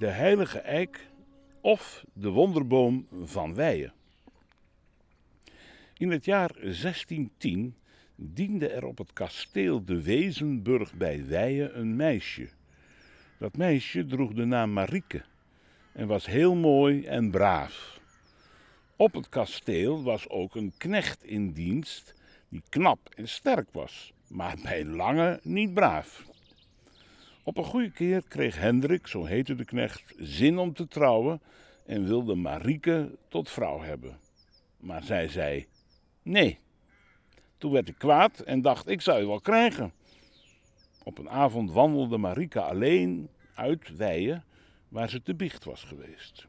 de heilige eik of de wonderboom van Weijen. In het jaar 1610 diende er op het kasteel de Wezenburg bij Weijen een meisje. Dat meisje droeg de naam Marieke en was heel mooi en braaf. Op het kasteel was ook een knecht in dienst die knap en sterk was, maar bij lange niet braaf. Op een goede keer kreeg Hendrik, zo heette de knecht, zin om te trouwen en wilde Marieke tot vrouw hebben. Maar zij zei nee. Toen werd ik kwaad en dacht ik zou je wel krijgen. Op een avond wandelde Marieke alleen uit Weijen, waar ze te biecht was geweest.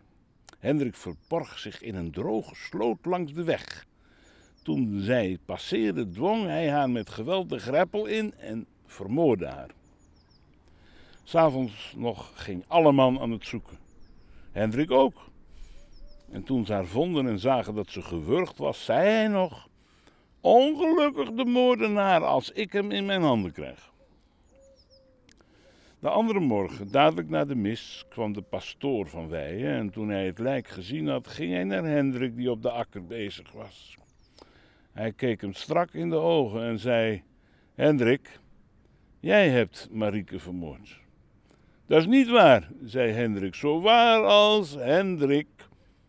Hendrik verborg zich in een droge sloot langs de weg. Toen zij passeerde, dwong hij haar met geweld de greppel in en vermoordde haar. S'avonds nog ging alle man aan het zoeken. Hendrik ook. En toen ze haar vonden en zagen dat ze gewurgd was, zei hij nog: Ongelukkig de moordenaar als ik hem in mijn handen krijg. De andere morgen, dadelijk na de mis, kwam de pastoor van Weijen en toen hij het lijk gezien had, ging hij naar Hendrik die op de akker bezig was. Hij keek hem strak in de ogen en zei: Hendrik, jij hebt Marieke vermoord. Dat is niet waar, zei Hendrik. Zo waar als Hendrik.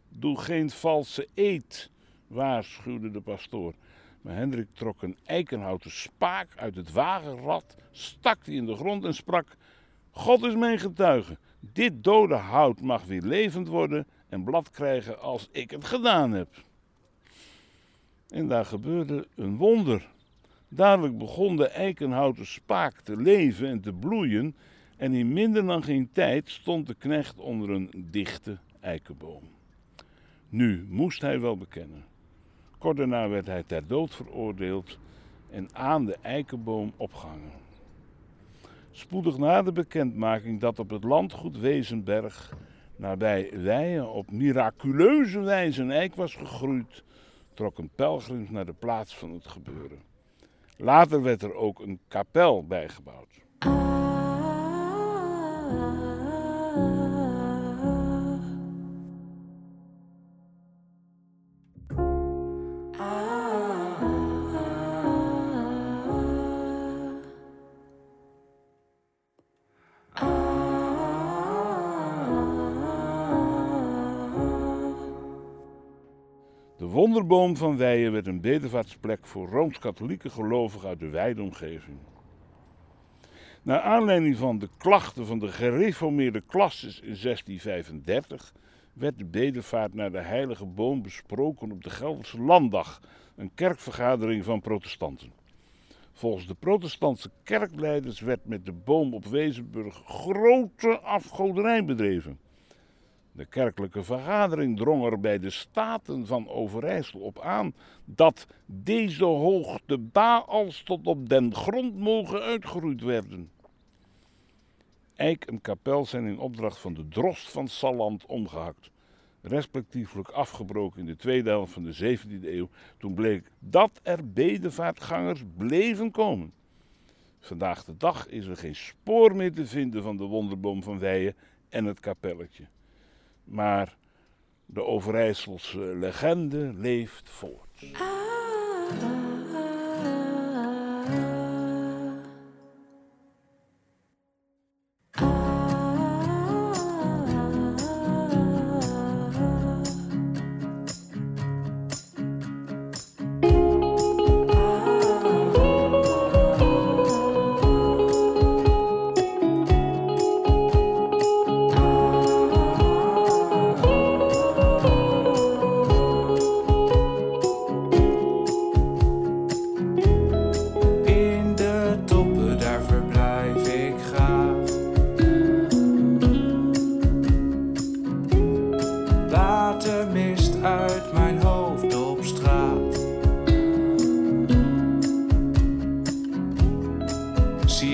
Doe geen valse eed, waarschuwde de pastoor. Maar Hendrik trok een eikenhouten spaak uit het wagenrad, stak die in de grond en sprak: God is mijn getuige. Dit dode hout mag weer levend worden en blad krijgen als ik het gedaan heb. En daar gebeurde een wonder. Dadelijk begon de eikenhouten spaak te leven en te bloeien en in minder dan geen tijd stond de knecht onder een dichte eikenboom. Nu moest hij wel bekennen. Kort daarna werd hij ter dood veroordeeld en aan de eikenboom opgehangen. Spoedig na de bekendmaking dat op het landgoed Wezenberg nabij Weijen op miraculeuze wijze een eik was gegroeid, trokken pelgrims naar de plaats van het gebeuren. Later werd er ook een kapel bijgebouwd. De wonderboom van Weijen werd een bedevaartsplek voor rooms-katholieke gelovigen uit de wijde omgeving. Naar aanleiding van de klachten van de gereformeerde klasses in 1635 werd de bedevaart naar de heilige boom besproken op de Gelderse Landdag, een kerkvergadering van protestanten. Volgens de protestantse kerkleiders werd met de boom op Wezenburg grote afgoderij bedreven. De kerkelijke vergadering drong er bij de staten van Overijssel op aan dat deze hoogte Baals tot op den grond mogen uitgeroeid werden. Eik en kapel zijn in opdracht van de drost van Salland omgehakt, respectievelijk afgebroken in de tweede helft van de 17e eeuw, toen bleek dat er bedevaartgangers bleven komen. Vandaag de dag is er geen spoor meer te vinden van de wonderboom van Weijen en het kapelletje. Maar de Overijsselse legende leeft voort. In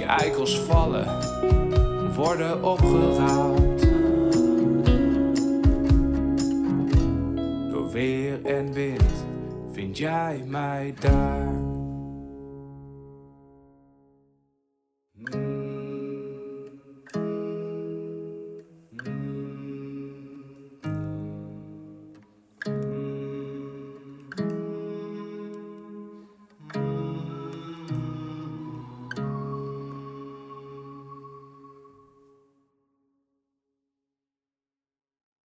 eikels vallen, worden opgeraapt. Door weer en wind vind jij mij daar.